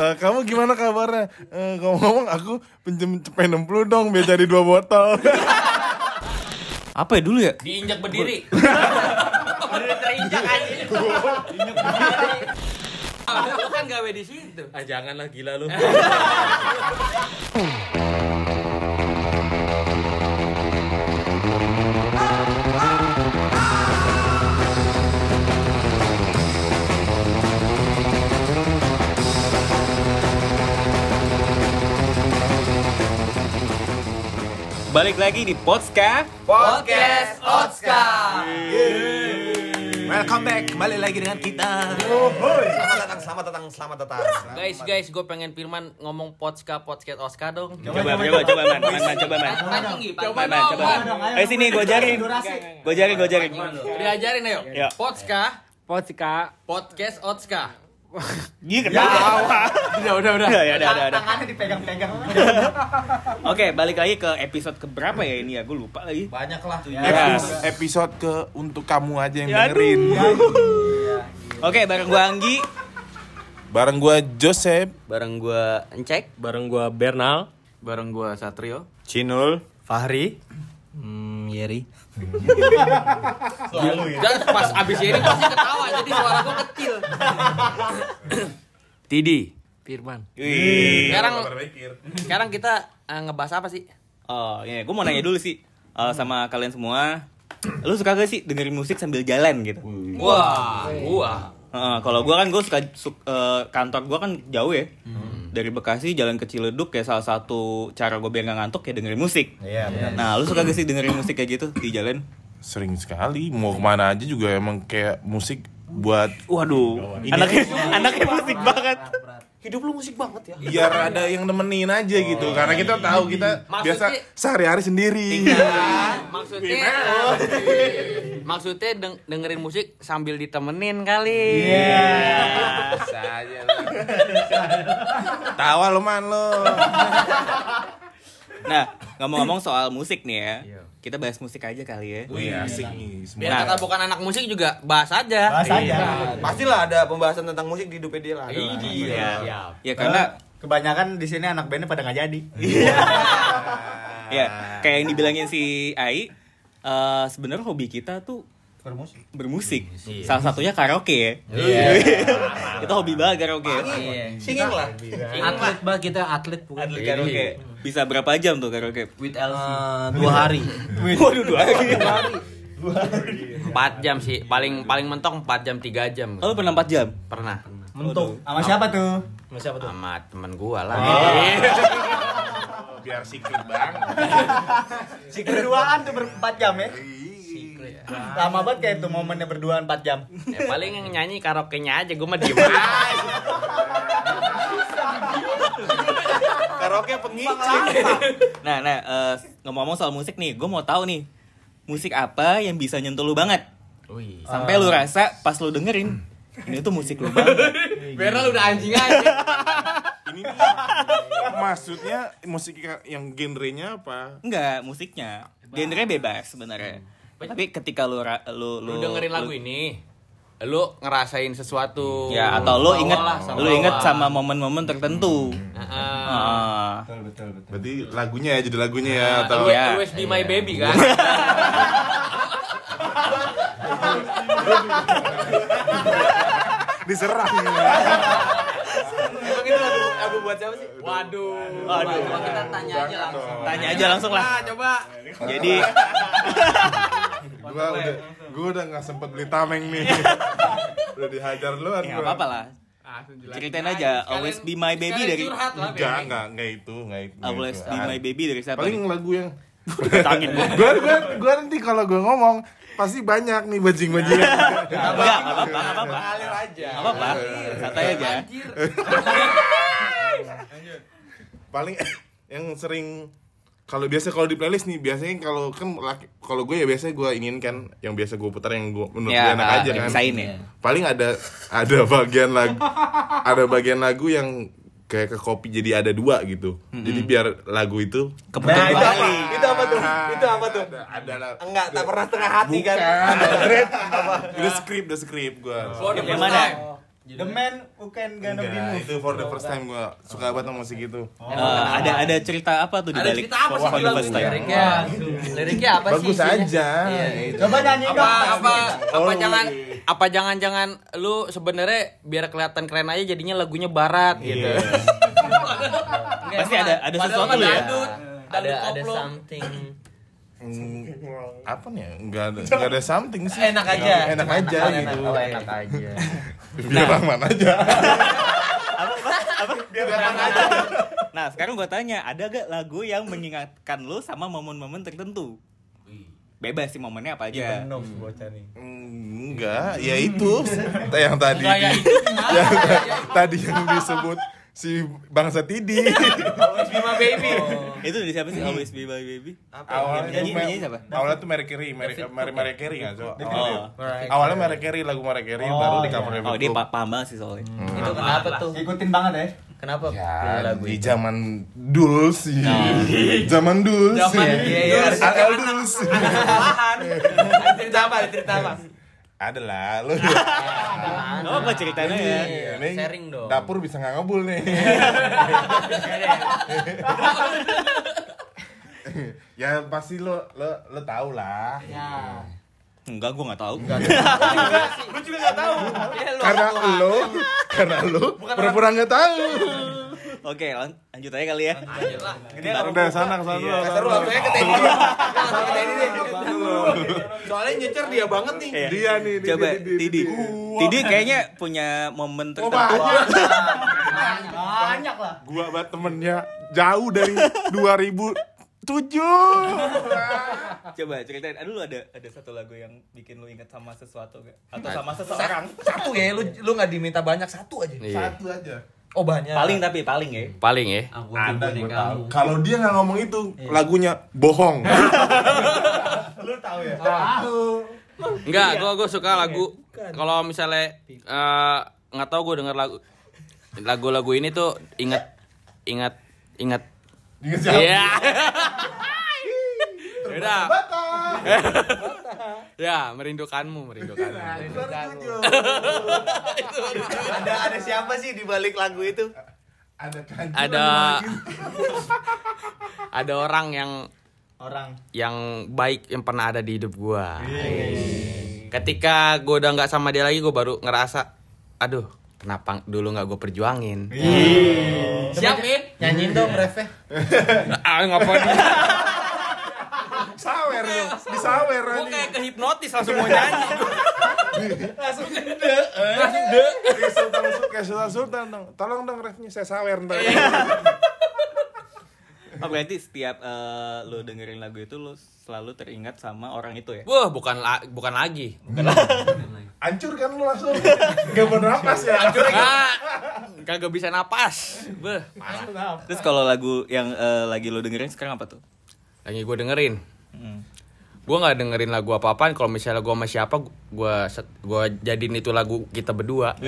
Eh, kamu gimana kabarnya? Eh, ngomong-ngomong aku pinjem cepet 60 dong biar jadi dua botol. Apa ya dulu ya? Diinjak berdiri. Berdiri terinjak aja. Lu kan gawe di situ. Ah janganlah gila lu. Balik lagi di Podska. Podcast Oscar. Welcome back, kembali lagi dengan kita. Selamat datang, selamat datang, selamat datang. Guys, guys, gue pengen Firman ngomong podcast podcast Oscar dong. Coba, coba, coba, man, man, man, coba, man. Pan Man, man, coba. Ayo sini, gue jaring. Gue jaring, gue jaring. Diajarin ayo. Ya. Podcast Podcast podcast Gih, ketawa. Udah, udah, udah. Udah, ya, udah, udah, udah. tangannya dipegang-pegang. Oke, balik lagi ke episode keberapa ya ini ya? Gue lupa lagi. Banyak lah. Epis- episode ke untuk kamu aja yang Ya, dengerin. Oke, bareng gue Anggi. Bareng gua Joseph. Bareng gua Encek, Bareng gua Bernal, bareng gua Satrio. Cinul, Fahri. Hmm, Yeri. Dan pas abis ini pasti ketawa jadi suara gua kecil. Tidi. Firman. Wih. Sekarang sekarang kita eh, ngebahas apa sih? Oh, iya, gue mau nanya dulu sih eh, sama kalian semua. Lu suka gak sih dengerin musik sambil jalan gitu? Wah, gua. Heeh, kalau gua kan gue suka su- eh, kantor gua kan jauh ya. Dari Bekasi jalan ke Ciledug kayak salah satu cara gue biar gak ngantuk ya dengerin musik. Iya, benar. Nah, lu suka gak sih dengerin musik kayak gitu di jalan? Sering sekali mau ke mana aja juga emang kayak musik buat Waduh, anaknya anaknya musik banget. Hidup lu musik banget ya. biar ada yang nemenin aja gitu. Karena kita tahu kita Maksudnya- biasa sehari-hari sendiri. Maksudnya Maksudnya deng- dengerin musik sambil ditemenin kali. Saya Tawa lo man lo. Nah, ngomong-ngomong soal musik nih ya. Kita bahas musik aja kali ya. Wih asik nih semua. Biar kata bukan anak musik juga bahas aja. Bahas aja. Pastilah ada pembahasan tentang musik di hidupnya dia lah. Iya. Ya karena Kebanyakan di sini anak bandnya pada nggak jadi. ya kayak yang dibilangin si Ai eh sebenarnya hobi kita tuh Bermusik. bermusik. Salah satunya karaoke ya. Itu hobi banget karaoke. Singing lah. atlet bah kita atlet bukan Atlet karaoke. Bisa berapa jam tuh karaoke? with LC dua hari Waduh, dua hari. Empat jam sih. Paling paling mentok 4 jam 3 jam. Oh, lu pernah 4 jam? Pernah. Mentuk. Sama siapa tuh? Sama temen gua lah. Biar sikit bang. Si berduaan tuh berempat jam ya. Lama banget kayak tuh momennya berduaan 4 jam. Ya, paling yang nyanyi karaoke-nya aja gua mah diem aja. Karaoke pengisi. Nah, nah, eh, ngomong-ngomong soal musik nih, gue mau tahu nih, musik apa yang bisa nyentuh lu banget? Sampai lu rasa pas lu dengerin, ini tuh musik lu banget. Beral udah anjing aja. Ini nih, maksudnya musik yang genrenya apa? Enggak, musiknya. Genre bebas sebenarnya. Tapi ketika lu ra- lu Lu dengerin lagu ini, lu ngerasain sesuatu. Ya, atau lu inget sama lu inget sama momen-momen tertentu. Heeh. Betul betul betul. Berarti lagunya ya jadi lagunya ya atau Always, Ya. always be my baby kan. diserang. Emang itu lagu, lagu buat siapa sih? Waduh. Waduh. Coba kita tanya aja langsung. Tanya aja langsung lah. Ah, coba. Jadi gua udah gua udah nggak sempet beli tameng nih. udah dihajar luar. ya nggak apa-apa lah. Ceritain aja Always Be My Baby dari lah, Enggak, enggak, enggak itu, enggak itu. Always. Be My Baby dari siapa? Paling nih? lagu yang Tangin gua. gua, gua, gua nanti kalau gua ngomong pasti banyak nih bajing-bajingan. Enggak, enggak apa-apa, enggak apa-apa. Ngalir aja. Enggak apa-apa. Santai aja. Paling yang sering kalau biasa kalau di playlist nih biasanya kalau kan kalau gue ya biasanya gue ingin kan yang biasa gue putar yang gue menurut Ya, gue enak aja kan ya. paling ada ada bagian lagu ada bagian lagu yang kayak ke kopi jadi ada dua gitu jadi biar lagu itu Keputar Nah, itu apa? Itu apa tuh? Itu apa tuh? ada ada lah Enggak, tak pernah setengah hati kan. udah skrip udah skrip gue For the Yang first mana? The man who can gonna be moved. itu for the first time gua suka banget sama musik itu. Eh, ada ada cerita apa tuh di Ada balik cerita apa sih di lagu? Liriknya, liriknya apa sih? Bagus aja. Iya, gitu. Coba nyanyi apa dong. apa apa Oh. jangan apa jangan jangan lu sebenarnya biar kelihatan keren aja jadinya lagunya barat gitu. Pasti ada ada sesuatu ya. ada ada koplo. Something Hmm, apa nih? ya? Enggak ada enggak ada something sih. Enak aja. Enak aja Enak, gitu. oh, enak aja. Biar aman aja. Nah, sekarang gua tanya, ada gak lagu yang mengingatkan lu sama momen-momen tertentu? Bebas sih momennya apa aja. Penuh bocah nih. Hmm, Enggak, ya itu yang tadi Enggak, ya itu yang tadi yang disebut si bangsa Tidi. Bima baby. Itu dari siapa sih? Always Be My Baby. awalnya Nyanyi- tuh nyanyi siapa? awalnya tuh Mary Carey, Mary Mary, Mary Carey nggak so? Oh. Awalnya Mary Carey, lagu Mary Carey baru di cover Oh, dia pa- paham banget sih soalnya. itu kenapa tuh Ikutin banget ya. kenapa Ya, lagu di zaman dul sih. Zaman dul Zaman sih. iya, iya, harus AL dul sih. cerita apa? Cerita apa? Ada lah, lu. Oh, apa ceritanya ya? Ini sharing dong. Dapur bisa nggak ngebul nih. ya pasti lo lo lo tau lah. Enggak, gua nggak tahu. Karena lo, karena lo pura-pura nggak tahu. Oke, lan- lanjut aja kali ya. Udah sana ke sana. Iya. Seru langsungnya ke Teddy. Langsung ke Teddy deh. Soalnya nyecer dia banget nih. Iya. Dia nih, dia, Coba Tidi. Tidi kayaknya punya momen Oh, tertentu. banyak. Banyak lah. Gua banget temennya jauh dari 2007. Coba ceritain. Aduh, lu ada ada satu lagu yang bikin lu inget sama sesuatu gak? Atau sama seseorang? Satu ya, lu lu nggak diminta banyak satu aja. Satu aja. Oh banyak. Paling tapi paling ya. Paling ya. aku Ada kamu tahu. Kalau dia nggak ngomong itu, lagunya bohong. Lu tahu ya? Enggak, gua gua suka lagu kalau misalnya eh, nggak tahu gua denger lagu lagu-lagu ini tuh ingat ingat ingat Ingat siapa? Iya. Udah. ya, merindukanmu, merindukanmu. Ada ada siapa sih di balik lagu itu? Ada Ada ada orang yang Orang. yang baik yang pernah ada di hidup gua. Ketika gua udah nggak sama dia lagi, gua baru ngerasa, aduh, kenapa dulu nggak gua perjuangin? Siap, Min? Nyanyiin dong refnya. ah, ngapain? Sawer dong, disawer Gua aja. kayak kehipnotis langsung mau nyanyi. langsung gede. Kayak Sultan kayak Sultan Sultan dong. Tolong dong refnya saya sawer ntar. Oh, berarti setiap eh, lu dengerin lagu itu lu selalu teringat sama orang itu ya? Wah, bukan la- bukan lagi. Hancur kan lu langsung. Gak bernapas ya. Ah, kagak bisa napas. Beh, Terus kalau lagu yang eh, lagi lu dengerin sekarang apa tuh? lagi gue dengerin. Hmm. Gue nggak dengerin lagu apa-apaan. Kalau misalnya gue sama siapa, gue gue jadiin itu lagu kita berdua.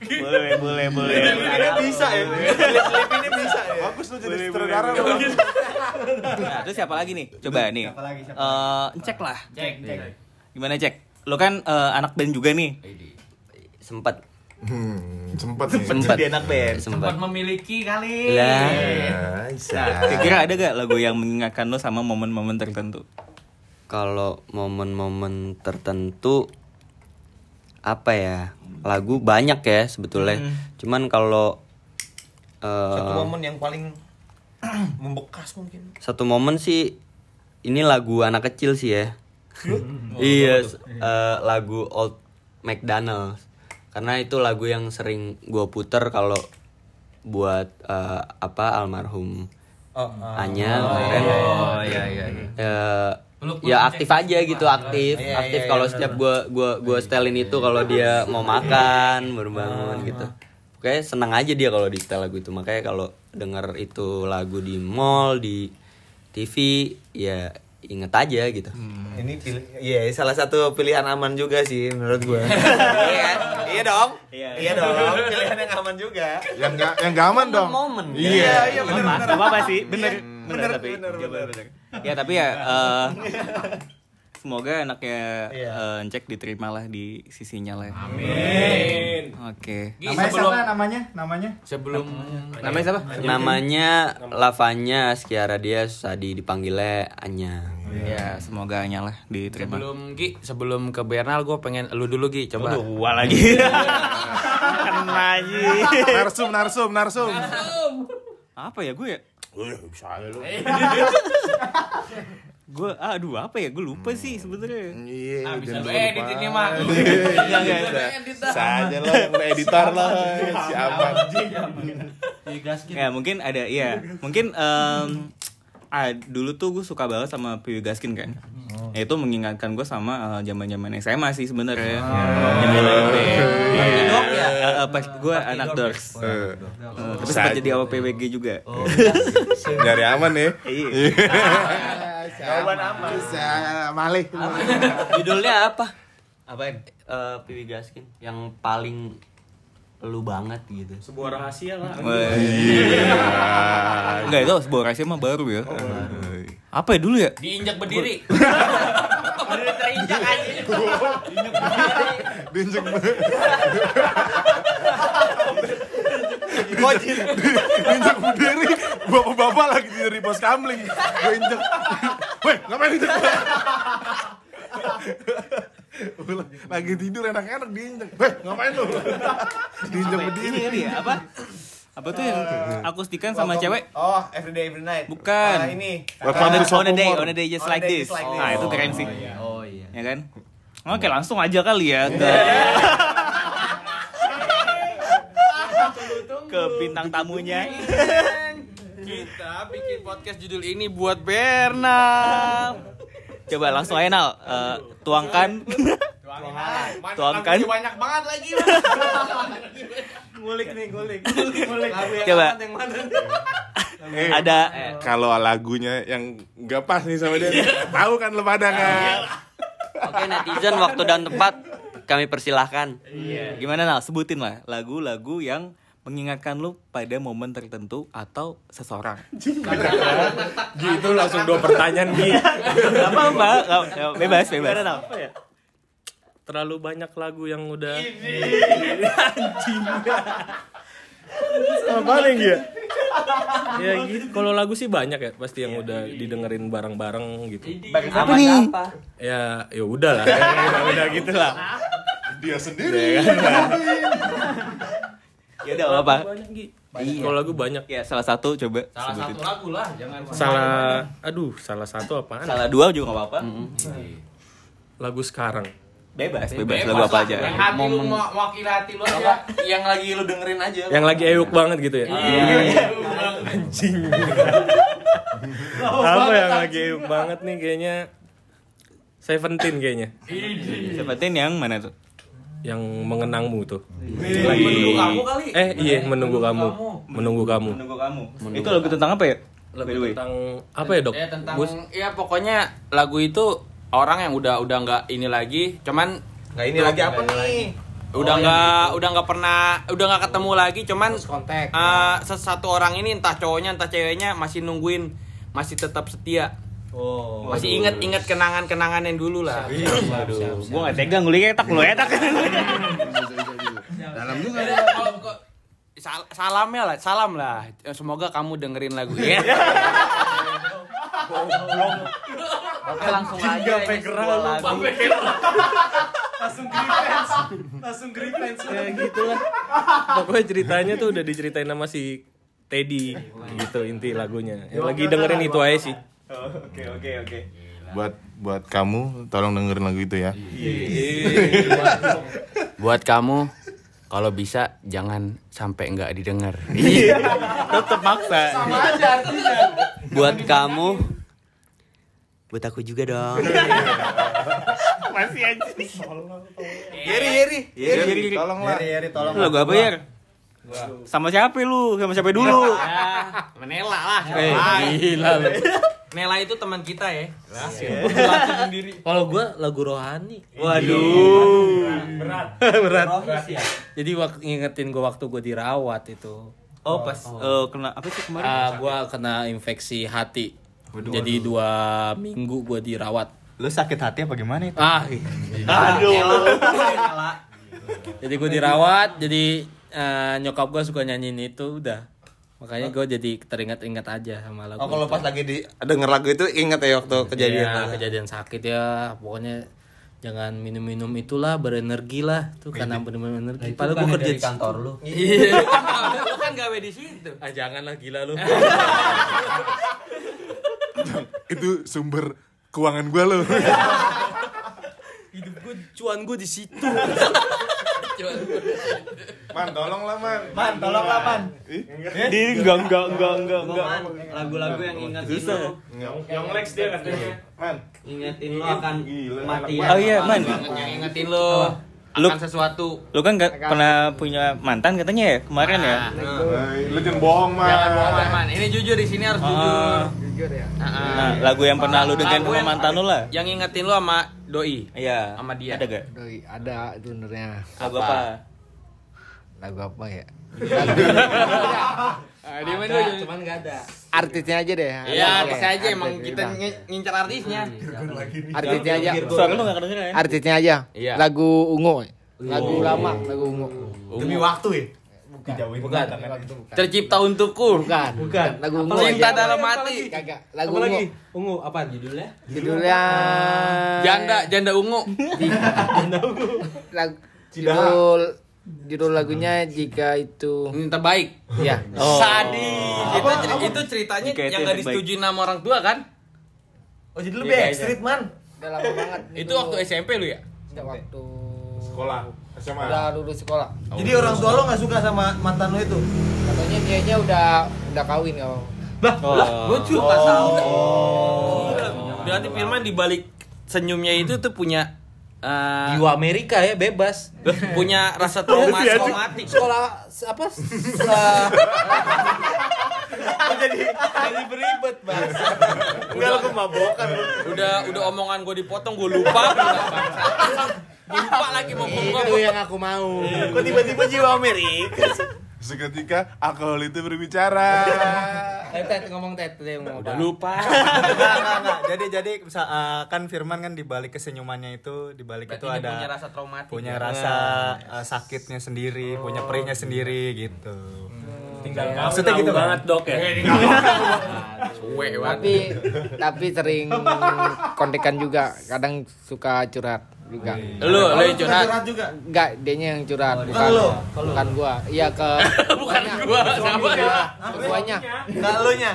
Boleh, boleh, boleh. Ini bisa ya. Ini bisa ya. Bagus lu jadi sutradara. Nah, terus siapa lagi nih? Coba nih. Siapa lagi, siapa Eh, cek lah. Cek, cek. Gimana cek? Lo kan eh, anak band juga nih. sempat Hmm, sempet nih. Sempat di anak band. sempat memiliki kali. Lah. Ya, bisa. Kira-kira ada gak lagu yang mengingatkan lo sama momen-momen tertentu? kalau momen-momen tertentu apa ya lagu banyak ya sebetulnya cuman kalau eh, Satu momen yang paling membekas mungkin. satu momen sih ini lagu anak kecil sih ya iya eh, lagu Old McDonald's karena itu lagu yang sering gue puter kalau buat eh, apa almarhum Oh, oh. Anya kemarin. Oh iya iya. Eh, ya aktif aja gitu aktif Iya, aktif iya, kalau iya, setiap gua gua gua setelin itu kalau dia mau makan baru bangun gitu. Oke senang aja dia kalau di setel lagu itu. Makanya kalau denger itu lagu di mall di TV ya inget aja gitu Ini pilih, iya salah satu pilihan aman juga sih menurut gue. iya, iya dong. Iya, Iya dong. Pilihan yang aman juga. Yang gak yang gak aman dong. momen Iya. iya benar Gak apa-apa sih, bener, bener, bener, tapi bener, Iya, bener. bener. Ya tapi ya, eh, semoga anaknya Iya. eh, Encek diterima lah di sisinya lah. Amin. Oke. Gi, Namanya sebelum siapa namanya? Namanya? sebelum Namanya siapa? Namanya Lavanya Skiara dia tadi dipanggilnya Anya. Ya, semoga Anya lah diterima. sebelum Gi, sebelum ke Bernal gue pengen lu dulu Gi, coba. Gua lagi. Kena aja. Narsum, narsum, narsum. Apa ya gue ya? Wih, bisa aja lu. Gue aduh apa ya? Gue lupa sih sebenarnya. Iya, Ah, bisa lu lupa. edit ini mah. Enggak enggak. Saja lo yang editor lo, si aman. Ya mungkin ada iya. Mungkin em, ah, dulu tuh gue suka banget sama Piwi Gaskin kan. Ya, itu mengingatkan gue sama eh, zaman-zaman SMA sih sebenarnya. Zaman SMP. Ya? Eh, eh, pas gue anak dorks. Eh, Eh, Terus sempat jadi awal PWG juga. Nyari aman ya. Jawaban aman. Bisa malih. Judulnya apa? Apa? Eh Piwi Gaskin yang paling lu banget gitu. Sebuah rahasia lah. Wah, iya. Enggak itu sebuah rahasia mah baru ya. Apa ya dulu ya? Diinjak berdiri. Berdiri terinjak aja. Diinjek Gojil. Diinjek berdiri. Bapak-bapak lagi tidur di pos kamling. Gue injek. Weh, ngapain injek? lagi tidur enak-enak diinjek. Weh, ngapain lu? Diinjek Ini berdiri. kali ya apa? Apa tuh yang akustikan sama cewek? Oh, everyday every night. Bukan. Ah, ini. On Welcome on a day, on a day just On like day this. just like Nah, this. itu keren sih. Oh iya. Ya kan? Oke, langsung aja kali ya ke ke bintang tamunya. Kita bikin podcast judul ini buat Bernal. Coba langsung aja Nal, Eh, tuangkan. Tuangkan. banyak banget lagi. Ngulik nih, ngulik. Ngulik. Coba. Eh, Ada kalau lagunya yang nggak pas nih sama dia, tahu kan lu pada kan? Oke netizen waktu dan tempat kami persilahkan. gimana Nal? Sebutin lah lagu-lagu yang mengingatkan lu pada momen tertentu atau seseorang. Gitu langsung dua pertanyaan gitu. Gak apa-apa, nggak- nggak- bebas, bebas. Apa ya? Terlalu banyak lagu yang udah Apa nih ya? Ya gitu. Kalau lagu sih banyak ya, pasti yang udah didengerin bareng-bareng gitu. Apa nih? Ya, ya udah lah. Ya, udah gitu lah. Dia sendiri. Ya udah apa? Banyak Gi. Kalau lagu banyak. Ya salah satu coba Salah sebutin. satu lagu lah, jangan Salah, aduh, salah satu apaan? Salah dua juga gak apa-apa. Lagu sekarang. Bebas, bebas, lagu apa aja. Yang hati lu mau wakil hati lu aja. Yang lagi lu dengerin aja. Yang lagi euk banget gitu ya. Anjing. Apa yang lagi euk banget nih kayaknya Seventeen kayaknya Sebutin yang mana tuh? Yang mengenangmu tuh. Menunggu kamu kali. Eh iya menunggu kamu, menunggu kamu. Menunggu kamu. Itu lagu tentang apa ya? By the way. Tentang apa ya dok? Ya tentang Gus? ya pokoknya lagu itu orang yang udah udah nggak ini lagi, cuman Nah, ini lagi apa nih? udah nggak udah nggak pernah udah nggak ketemu lagi, cuman kontak. eh, satu orang ini entah cowoknya entah ceweknya masih nungguin masih tetap setia. Oh. Masih inget-inget kenangan-kenangan yang dulu lah. Waduh, gua gak tegang lu etak lu etak. Dalam juga. Sal- salamnya lah, salam lah. Semoga kamu dengerin lagu ya. Oke langsung aja ini sebuah lagu. Langsung grifens. Langsung grifens. Ya gitu lah. Pokoknya ceritanya tuh udah diceritain sama si Teddy gitu inti lagunya. Yang lagi dengerin itu aja sih. Oke, oke, oke. Buat buat kamu tolong dengerin lagu itu ya. Buat kamu kalau bisa jangan sampai nggak didengar. Tetep maksa. Buat kamu Buat aku juga dong. Masih aja. Yeri, Yeri, Yeri, Yeri. tolonglah. Yeri, Yeri, tolong. Lu lagu apa ya? Sama siapa lu? Sama siapa dulu? Menela lah. Gila lu. Nela itu teman kita ya. Kalau gua lagu rohani. Waduh. Berat. Jadi waktu ngingetin gua waktu gua dirawat itu. Oh, pas eh, kena apa sih kemarin? Ah, gua kena infeksi hati. Jadi dua minggu gua dirawat. Lu sakit hati apa gimana itu? Ah, jadi gue dirawat jadi eh, nyokap gue suka nyanyiin itu udah makanya gue jadi teringat-ingat aja sama lagu Oh kalau pas lagi di denger lagu itu inget ya waktu kejadian. Iya, kejadian sakit ya. Pokoknya jangan minum-minum itulah berenergi lah. Tuh karena bener-bener energi. Padahal gue kerja di kantor lu. iya. Lu kan gawe di situ. ah janganlah gila lu. Itu sumber keuangan gua loh. hidup gue cuan gue di situ Man, tolong lah, Man. Man, tolong lah man. Di enggak enggak enggak enggak enggak. Lagu-lagu yang ingetin lu, yang Lex dia katanya Man. ingetin lu akan mati. Oh iya, Man. Yang ingetin lu Lu- akan sesuatu. Lu kan gak pernah punya mantan katanya ya kemarin ya? Hey, Lu jangan bohong, Man. Jangan bohong man. Ini jujur di sini harus jujur. Jujur ya. Heeh. Nah, lagu yang pernah lu dengerin sama yang- mantan lu lah. Yang ingetin lu sama doi. Iya. Sama dia. Ada gak? Doi, ada sebenarnya. Lagu apa? Lagu apa ya? main dulu. cuman gak ada Artisnya aja deh. Iya, artisnya aja emang kita ngincar artisnya. Artisnya aja. Suara lu gak kedengeran. Artisnya aja. Iya. Lagu ungu. Lagu lama, lagu ungu. Demi waktu ya. Bukan Tercipta untukku. Bukan. Bukan. Lagu ungu. Cinta dalam hati. Kagak. Lagu apa ungu. lagi ungu apa judulnya Judulnya Janda, janda ungu. Lagu, judul judul lagunya jika itu Yang terbaik. ya Sadis. Itu, cer- itu ceritanya Jika itu yang gak yang terbaik. disetujui sama orang tua kan? Oh jadi lu Iya, Backstreet man. udah lama banget Itu waktu SMP lu ya? Waktu Sekolah. SMA. udah lulus sekolah Jadi orang tua lo nggak suka sama mantan lo itu? katanya dianya udah udah kawin kalau Oh. Gue juga gak tahu. Berarti Firman di balik senyumnya itu tuh punya eh, jiwa Amerika ya bebas punya rasa trauma traumatik. sekolah apa jadi jadi beribet. Enggak lo kemabokan. Udah udah omongan gue dipotong gue lupa. Lupa lagi mau ngomong itu yang aku mau Kok tiba-tiba jiwa Amerika? Seketika alkohol itu berbicara. eh tet ngomong tet ngomong Udah lupa. Enggak, enggak, enggak. Jadi jadi eh, kan Firman kan di balik kesenyumannya itu, di balik Berarti itu ada punya rasa traumatik. punya rasa eh, sakitnya sendiri, punya perihnya sendiri gitu. tinggal Maksudnya gitu banget dok ya Cuek banget. tapi tapi sering kontekan juga kadang suka curhat juga Lu lu yang curhat. juga. enggak dianya yang curhat bukan lo? bukan gua. Iya ke Bukan gua, siapa? ya? ke guanya Enggak lo nya.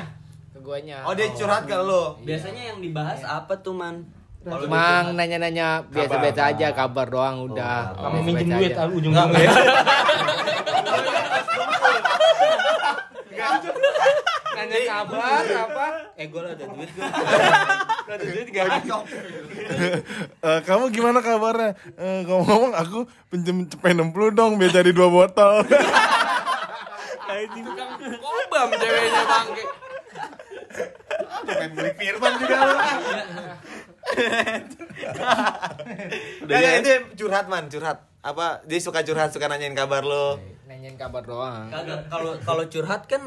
ke guanya Oh dia curhat ke lo. Biasanya yang dibahas apa tuh, Man? Mang nanya-nanya biasa-biasa aja kabar doang udah. kamu Biasa-biasa minjem duit ah, ujung-ujungnya Nanya kabar apa? eh gue ada duit gue Eh, kamu gimana kabarnya? Eh, ngomong-ngomong aku pinjem cepet 60 dong biar jadi dua botol. Kobam ceweknya bang. Pengen beli Firman juga lo. Udah ya itu curhat man, curhat. Apa dia suka curhat, suka nanyain kabar lo. Nanyain kabar doang. Kalau kalau curhat kan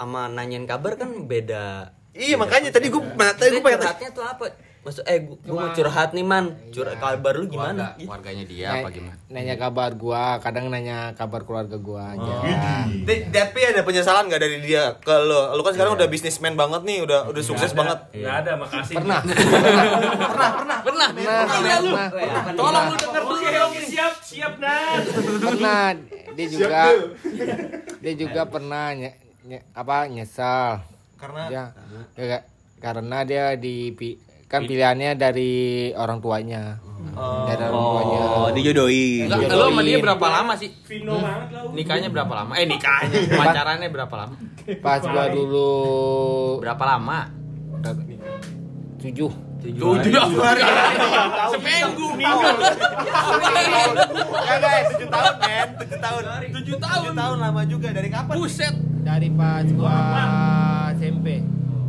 sama nanyain kabar kan beda. Iya makanya tadi gue tadi gue pengen curhatnya tuh apa? Maksud eh gua, gua mau curhat nih, Man. Curhat kabar lu gimana? Gitu. Warganya dia apa gimana? Nanya kabar gua, kadang nanya kabar keluarga gua aja. Di- Tapi ada penyesalan gak dari dia ke lo? Lo kan sekarang udah bisnismen banget nih, udah udah sukses banget. nggak ada makasih Pernah. Pernah, pernah, Pernah. lu. Pernah. Tolong lu denger dulu ya. siap siap dan Pernah. Dia juga dia juga pernah nye- nye- apa nyesal. Karena Ya, ya, karena dia di pi- kan pilihannya dari orang tuanya. Dari orang tuanya. Oh, dijodohin. Enggak, lu sama dia berapa lama sih? Vino banget lah Nikahnya berapa lama? Eh nikahnya, pacarannya berapa lama? Pas gua dulu Berapa lama? tujuh. Tujuh hari. Seminggu. Ya, 7 tahun men, 7 tahun. Tujuh tahun. 7 tahun lama juga dari kapan? Buset. Dari pas gua SMP.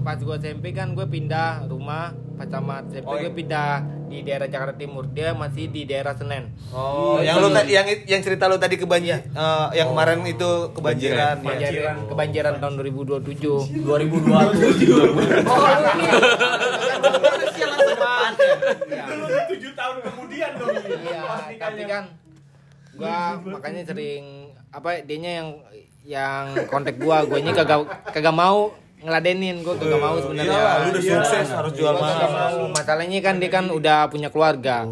Pas gua SMP kan gue pindah rumah pas sama SMP Oh, gue pindah di daerah Jakarta Timur. Dia masih di daerah Senen. Oh, yang lu tadi yang yang cerita lu tadi kebanjir eh, yang kemarin itu kebanjiran. ya. Kebanjiran, kebanjiran tahun 2027. 2027. depannya. Tujuh tahun kemudian dong. Iya, tapi kan gua makanya sering apa dianya yang yang kontak gua, gua ini kagak kagak mau ngeladenin, gua kagak mau sebenarnya. Iyalah, lu udah sukses harus jual mahal. Masalahnya kan dia kan udah punya keluarga.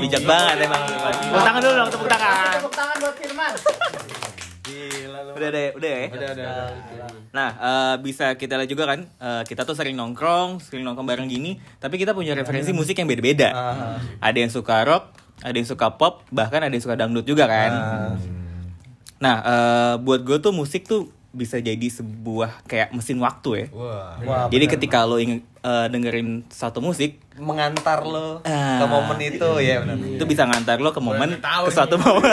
Bijak banget emang. Tepuk tangan dulu dong, tepuk tangan. Tepuk tangan buat Firman. Udah deh, udah ya. Nah, eh, bisa kita lihat juga kan, eh, kita tuh sering nongkrong, sering nongkrong bareng gini, tapi kita punya referensi musik yang beda-beda. Ada yang suka rock, ada yang suka pop, bahkan ada yang suka dangdut juga kan. Nah, eh, buat gue tuh musik tuh bisa jadi sebuah kayak mesin waktu ya. Wah, jadi ketika lo ingin eh, dengerin satu musik, mengantar lo ke Ah. momen itu ya benar. itu bisa ngantar lo ke momen ke suatu momen.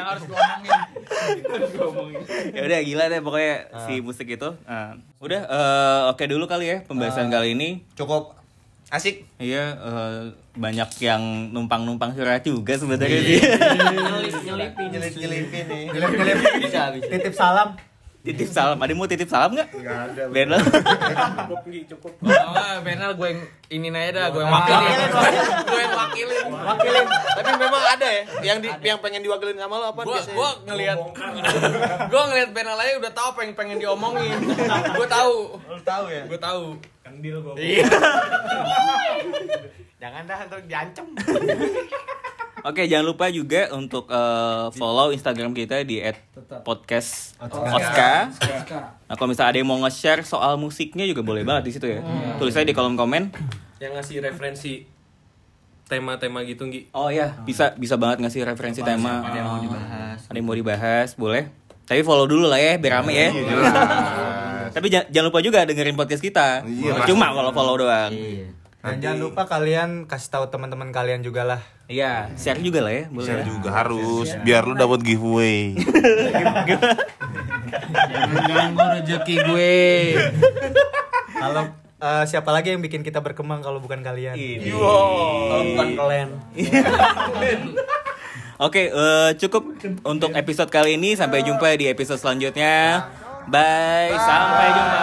harus ngomongin. ya udah gila deh pokoknya si musik itu. Nah, udah eh, oke dulu kali ya pembahasan kali ini. Cukup asik. Iya eh, banyak yang numpang-numpang surat juga sebenarnya sih. Nyelip-nyelipin nih. Nyelip-nyelip. Titip salam. Titip salam. Ada mau titip salam nggak? Nggak ada. Benel. Cukup Gi, cukup. Oh, Benal gue yang ini aja dah, gue yang wakilin. gue yang wakilin. Wakilin. Tapi memang ada ya yang di, yang pengen diwakilin sama lo apa gua, gua ngelihat gua ngelihat Benal aja udah tahu apa yang pengen diomongin. gua tahu. Lu tahu ya? Gua tahu. Kandil gua. Jangan dah ntar diancem. Oke, jangan lupa juga untuk eh, follow Instagram kita di @podcast Oska. Nah, kalau misalnya ada yang mau nge-share soal musiknya juga boleh banget di situ ya. Tulis aja di kolom komen. Yang ngasih referensi tema-tema gitu Gi. Oh iya, bisa bisa banget ngasih referensi tema. Ada yang mau dibahas. Ada yang mau dibahas, boleh. Tapi follow dulu lah ya, biar rame ya. Tapi jangan, lupa juga dengerin podcast kita. Iya, Cuma kalau follow doang. Dan jangan lupa kalian kasih tahu teman-teman kalian juga lah. Iya, share juga lah ya, boleh. Share ya. juga harus biar lu dapat giveaway. Ganggu rezeki gue. Kalau eh, siapa lagi yang bikin kita berkembang kalau bukan kalian? Kalau bukan kalian. Oke, eh, cukup untuk episode kali ini. Sampai jumpa di episode selanjutnya. Bye, sampai jumpa.